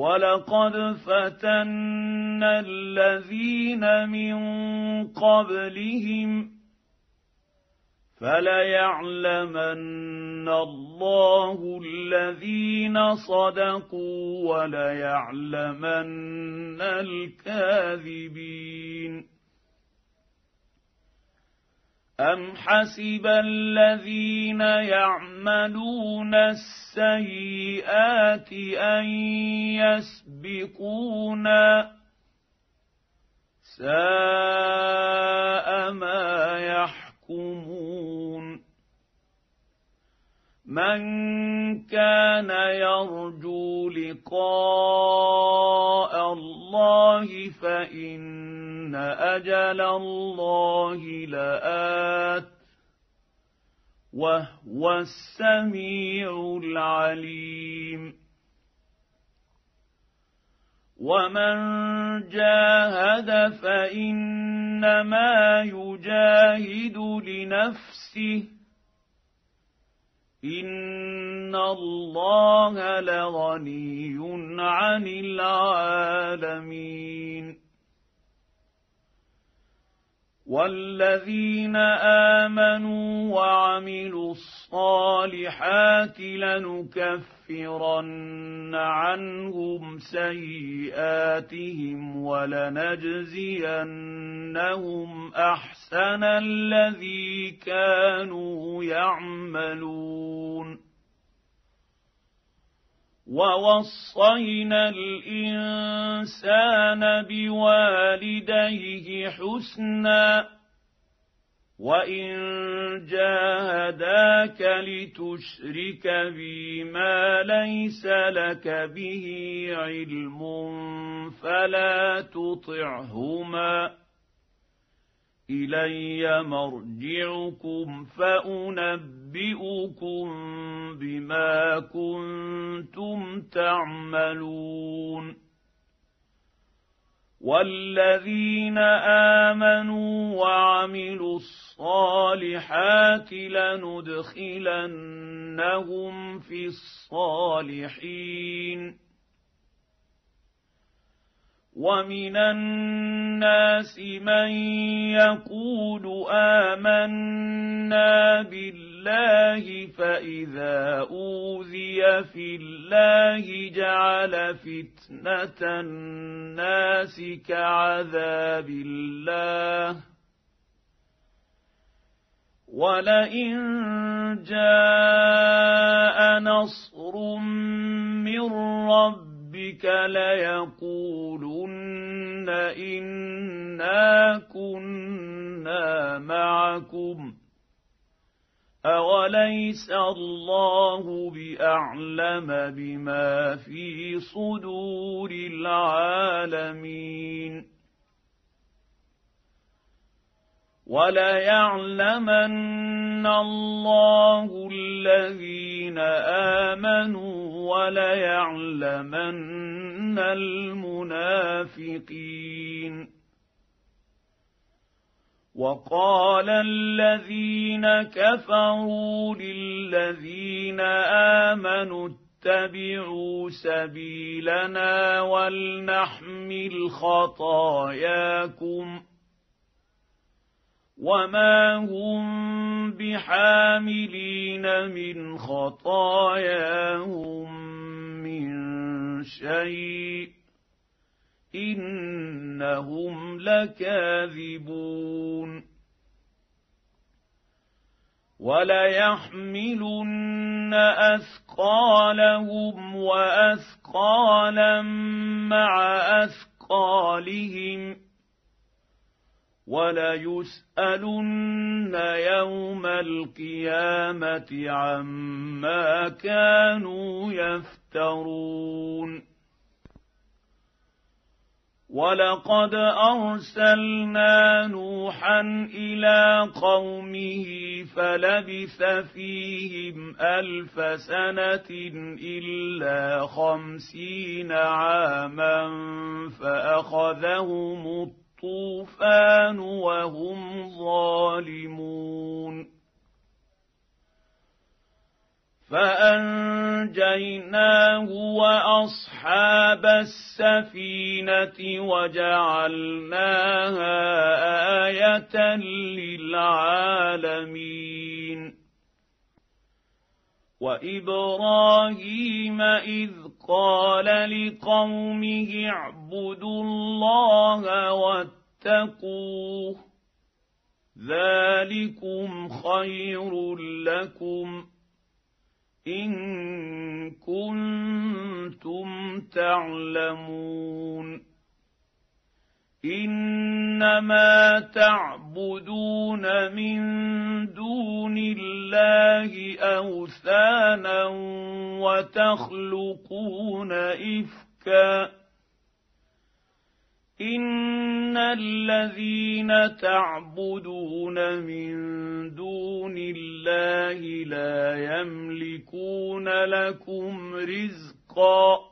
ولقد فتنا الذين من قبلهم فليعلمن الله الذين صدقوا وليعلمن الكاذبين ام حسب الذين يعملون السيئات ان يسبقونا ساء ما يحكمون من كان يرجو لقاء الله فإن أجل الله لآت وهو السميع العليم. ومن جاهد فإنما يجاهد لنفسه ان الله لغني عن العالمين والذين امنوا وعملوا الصالحات لنكفرن عنهم سيئاتهم ولنجزينهم احسن الذي كانوا يعملون ووصينا الإنسان بوالديه حسنا وإن جاهداك لتشرك بي ما ليس لك به علم فلا تطعهما إلي مرجعكم فأنبئكم بما كنتم تعملون. والذين امنوا وعملوا الصالحات لندخلنهم في الصالحين. ومن الناس من يقول امنا بالله فاذا اوذي في الله جعل فتنه الناس كعذاب الله ولئن جاء نصر من رب ربك ليقولن إنا كنا معكم. اوليس الله باعلم بما في صدور العالمين. وليعلمن الله الذين امنوا وليعلمن المنافقين. وقال الذين كفروا للذين آمنوا اتبعوا سبيلنا ولنحمل خطاياكم. وما هم بحاملين من خطاياهم من شيء انهم لكاذبون وليحملن اثقالهم واثقالا مع اثقالهم وليسألن يوم القيامة عما كانوا يفترون. ولقد أرسلنا نوحا إلى قومه فلبث فيهم ألف سنة إلا خمسين عاما فأخذهم الطوفان وهم ظالمون فأنجيناه وأصحاب السفينة وجعلناها آية للعالمين وإبراهيم إذ قال لقومه اعبدوا الله واتقوه ذلكم خير لكم ان كنتم تعلمون إنما تعبدون من دون الله أوثانا وتخلقون إفكا. إن الذين تعبدون من دون الله لا يملكون لكم رزقا.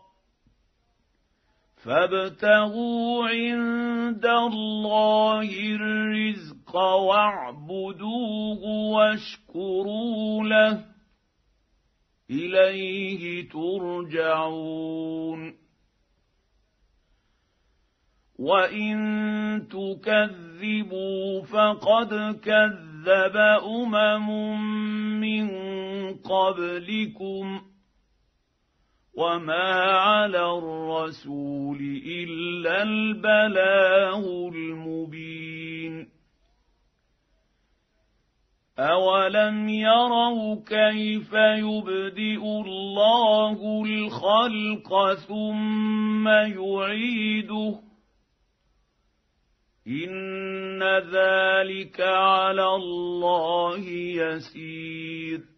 فابتغوا عند الله الرزق واعبدوه واشكروا له إليه ترجعون. وإن تكذبوا فقد كذب أمم من قبلكم. وما على الرسول الا البلاغ المبين اولم يروا كيف يبدئ الله الخلق ثم يعيده ان ذلك على الله يسير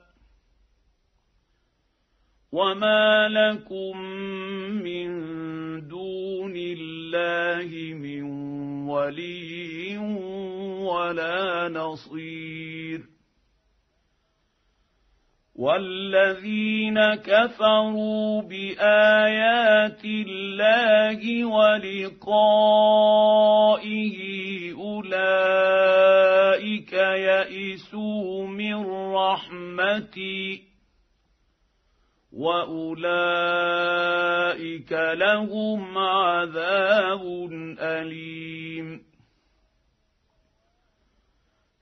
وما لكم من دون الله من ولي ولا نصير والذين كفروا بايات الله ولقائه اولئك يئسوا من رحمتي واولئك لهم عذاب اليم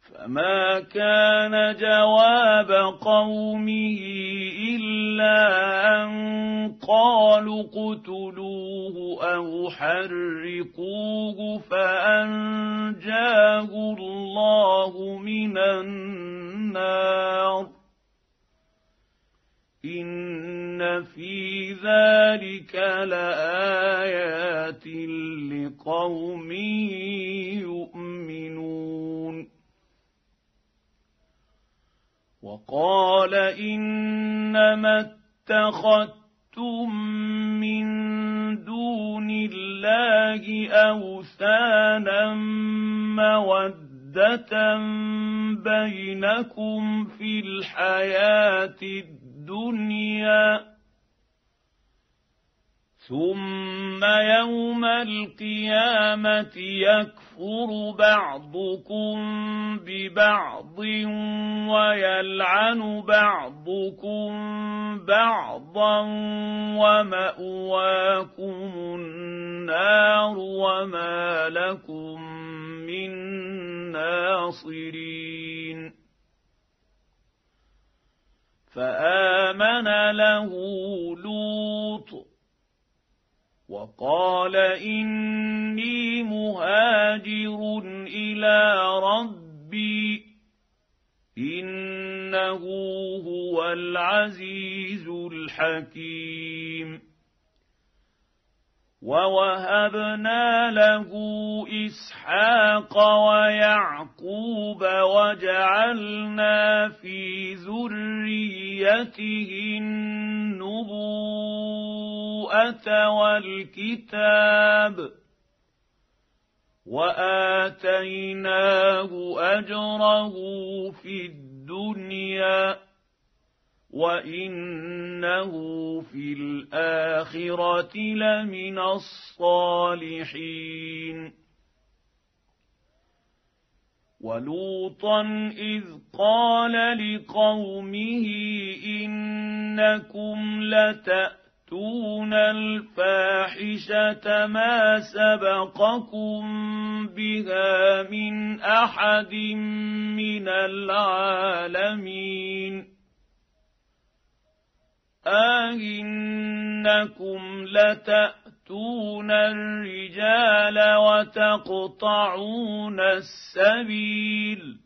فما كان جواب قومه الا ان قالوا اقتلوه أو حرقوه فانجاه الله من النار ان في ذلك لايات لقوم يؤمنون وقال انما اتخذتم من دون الله اوثانا موده بينكم في الدنيا ثم يوم القيامة يكفر بعضكم ببعض ويلعن بعضكم بعضا ومأواكم النار وما لكم من ناصرين فآمن له لوط وقال إني مهاجر إلى ربي إنه هو العزيز الحكيم ووهبنا له اسحاق ويعقوب وجعلنا في ذريته النبوءه والكتاب واتيناه اجره في الدنيا وانه في الاخره لمن الصالحين ولوطا اذ قال لقومه انكم لتاتون الفاحشه ما سبقكم بها من احد من العالمين أئنكم لتأتون الرجال وتقطعون السبيل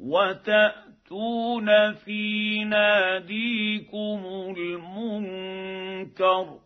وتأتون في ناديكم المنكر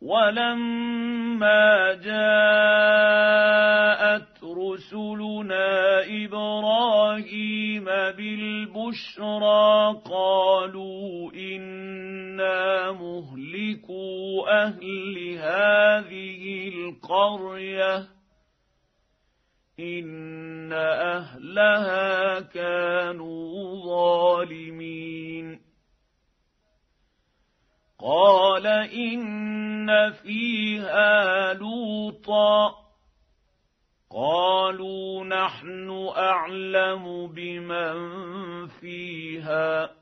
ولما جاءت رسلنا إبراهيم بالبشرى قالوا أنا مهلكو أهل هذه القريه ان اهلها كانوا ظالمين قال إن فيها لوطا. قالوا نحن أعلم بمن فيها.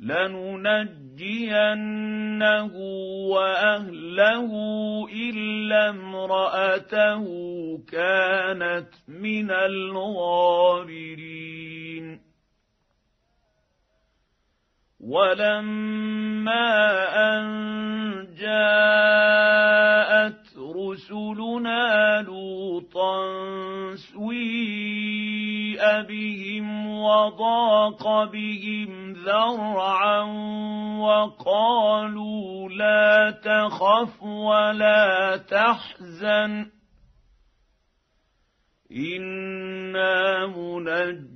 لننجينه وأهله إلا امرأته كانت من الغابرين ولما ان جاءت رسلنا لوطا سويء بهم وضاق بهم ذرعا وقالوا لا تخف ولا تحزن أنا منجون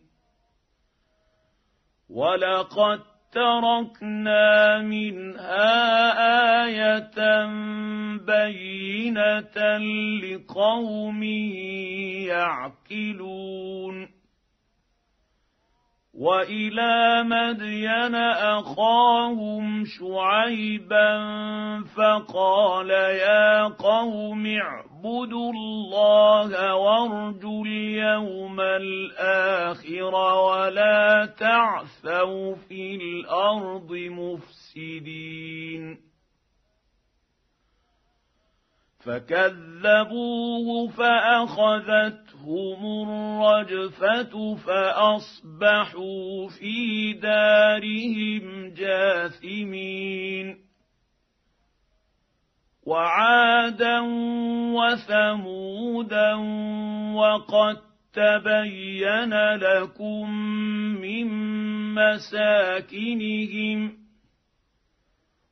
ولقد تركنا منها إيه بينه لقوم يعقلون والى مدين اخاهم شعيبا فقال يا قوم اعبدوا الله وارجوا اليوم الآخر ولا تعثوا في الأرض مفسدين فكذبوه فاخذتهم الرجفه فاصبحوا في دارهم جاثمين وعادا وثمودا وقد تبين لكم من مساكنهم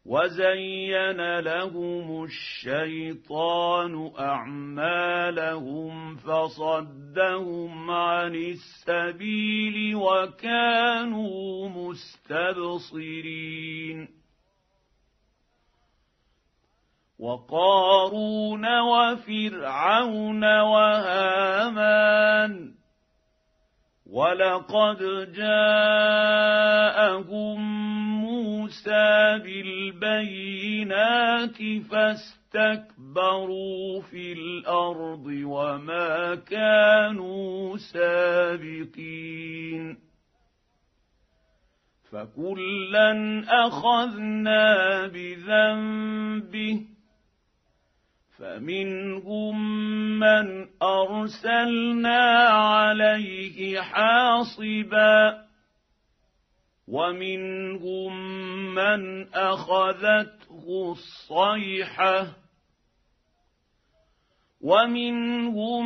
وزين لهم الشيطان أعمالهم فصدهم عن السبيل وكانوا مستبصرين وقارون وفرعون وهامان ولقد جاءهم موسى بالبينات فاستكبروا في الأرض وما كانوا سابقين فكلا أخذنا بذنبه فمنهم من أرسلنا عليه حاصبا ومنهم من أخذته الصيحة ومنهم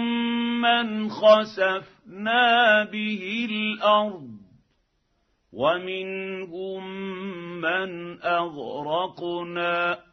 من خسفنا به الأرض ومنهم من أغرقنا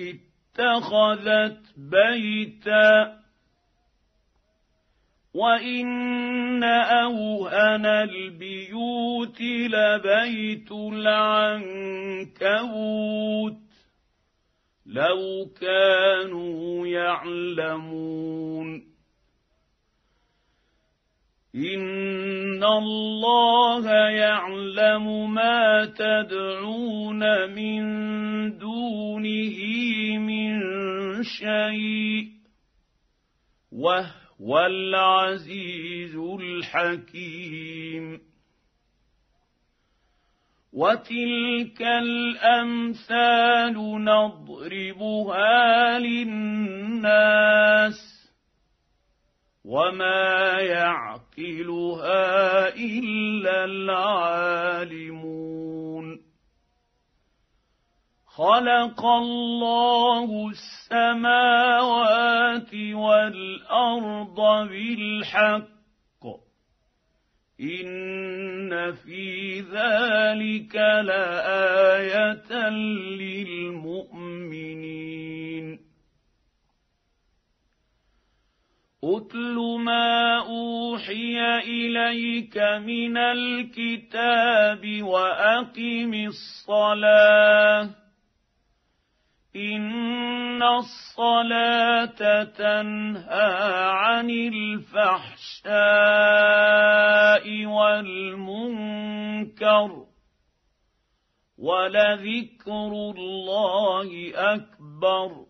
اتخذت بيتا وإن أوهن البيوت لبيت العنكبوت لو كانوا يعلمون ان الله يعلم ما تدعون من دونه من شيء وهو العزيز الحكيم وتلك الامثال نضربها للناس وما يعقلها الا العالمون خلق الله السماوات والارض بالحق ان في ذلك لايه للمؤمنين اتل ما اوحي اليك من الكتاب واقم الصلاه ان الصلاه تنهى عن الفحشاء والمنكر ولذكر الله اكبر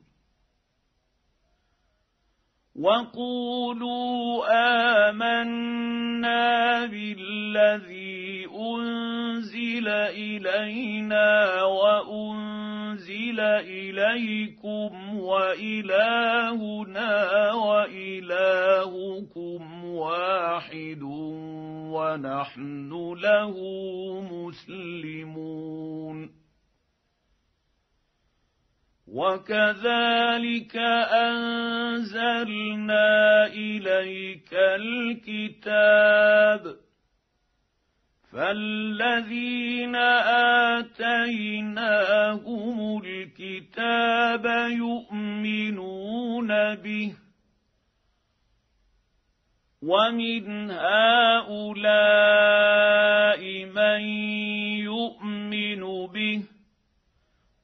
وقولوا امنا بالذي انزل الينا وانزل اليكم والهنا والهكم واحد ونحن له مسلمون وكذلك انزلنا اليك الكتاب فالذين اتيناهم الكتاب يؤمنون به ومن هؤلاء من يؤمن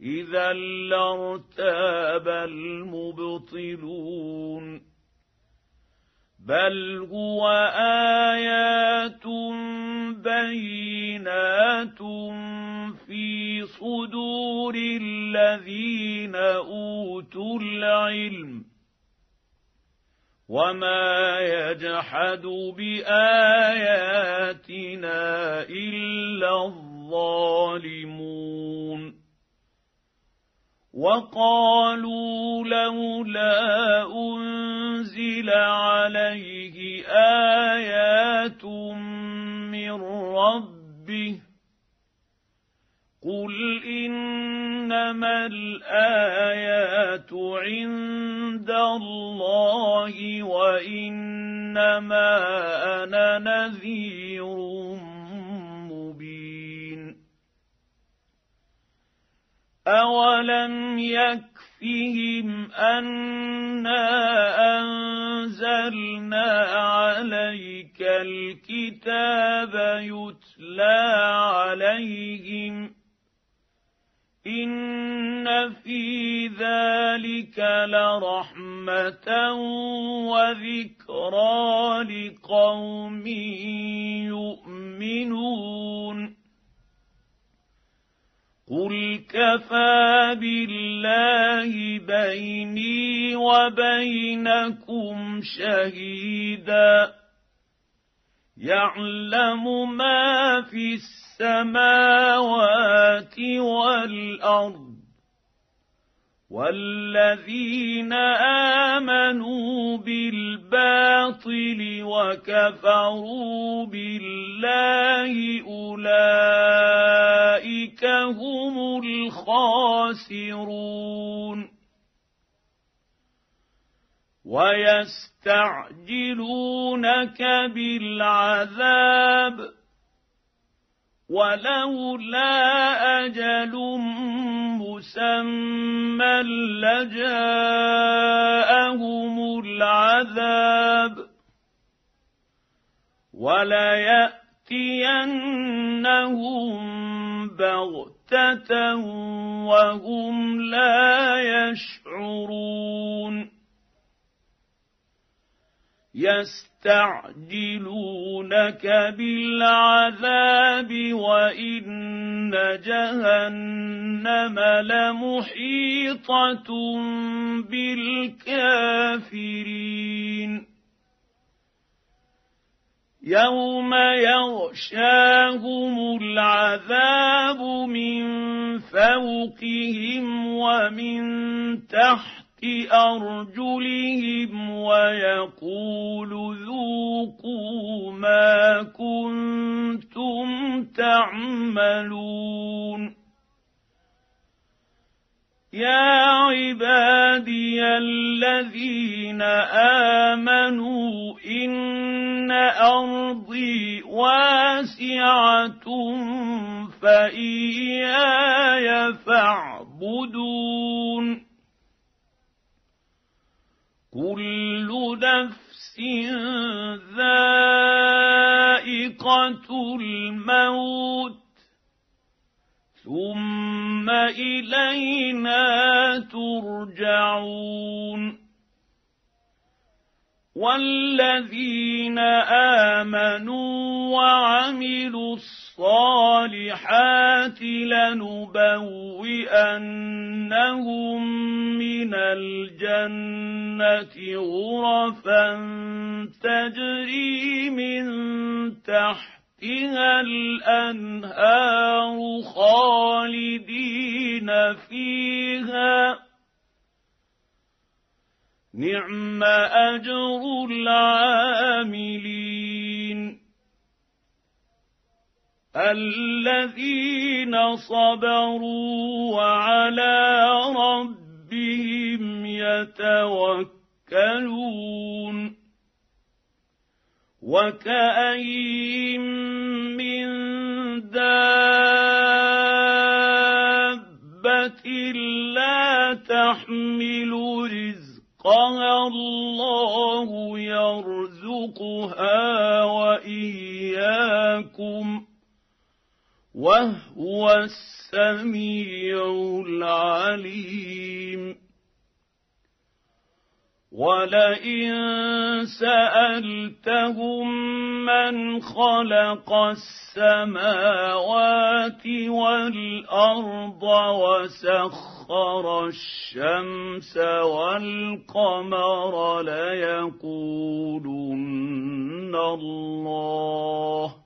إذا لارتاب المبطلون. بل هو آيات بينات في صدور الذين أوتوا العلم. وما يجحد بآياتنا إلا الظالمون. وقالوا لولا أنزل عليه آيات من ربه قل إنما الآيات عند الله وإنما أنا نذير اولم يكفهم انا انزلنا عليك الكتاب يتلى عليهم ان في ذلك لرحمه وذكرى لقوم يؤمنون قل كفى بالله بيني وبينكم شهيدا يعلم ما في السماوات والارض والذين امنوا بالباطل وكفروا بالله اولئك هم الخاسرون ويستعجلونك بالعذاب ولولا أجل مسمى لجاءهم العذاب ولياتينهم بغته وهم لا يشعرون يستعجلونك بالعذاب وإن جهنم لمحيطة بالكافرين. يوم يغشاهم العذاب من فوقهم ومن تحت أرجلهم ويقول ذوقوا ما كنتم تعملون. يا عبادي الذين آمنوا إن أرضي واسعة فإياي فاعبدون. كل نفس ذائقة الموت ثم إلينا ترجعون والذين آمنوا وعملوا الصالحات لنبوئنهم من الجنه غرفا تجري من تحتها الانهار خالدين فيها نعم اجر العاملين الذين صبروا وعلى ربهم يتوكلون وكأين من دابة لا تحمل رزقها الله يرزقها وإياكم وهو السميع العليم. ولئن سألتهم من خلق السماوات والأرض وسخر الشمس والقمر ليقولن الله.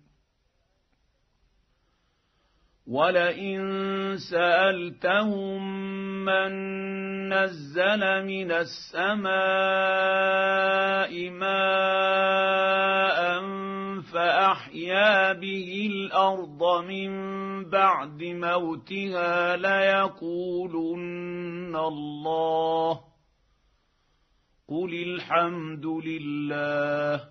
ولئن سالتهم من نزل من السماء ماء فاحيا به الأرض من بعد موتها ليقولن الله قل الحمد لله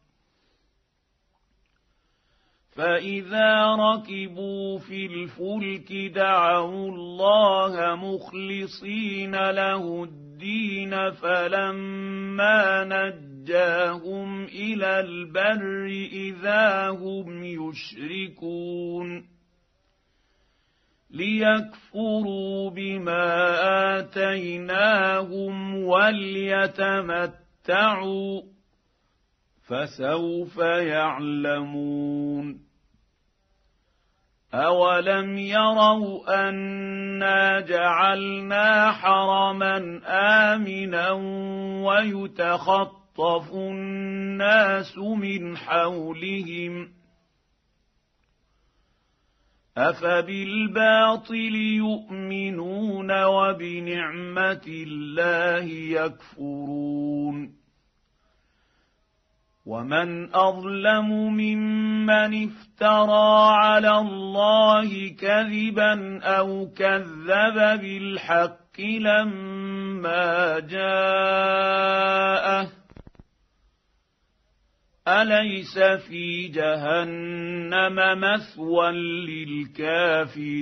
فاذا ركبوا في الفلك دعوا الله مخلصين له الدين فلما نجاهم إلى البر اذا هم يشركون ليكفروا بما اتيناهم وليتمتعوا فسوف يعلمون اولم يروا انا جعلنا حرما امنا ويتخطف الناس من حولهم افبالباطل يؤمنون وبنعمه الله يكفرون ومن اظلم ممن افترى على الله كذبا أو كذب بالحق لما جاءه اليس في جهنم مثوى للكافرين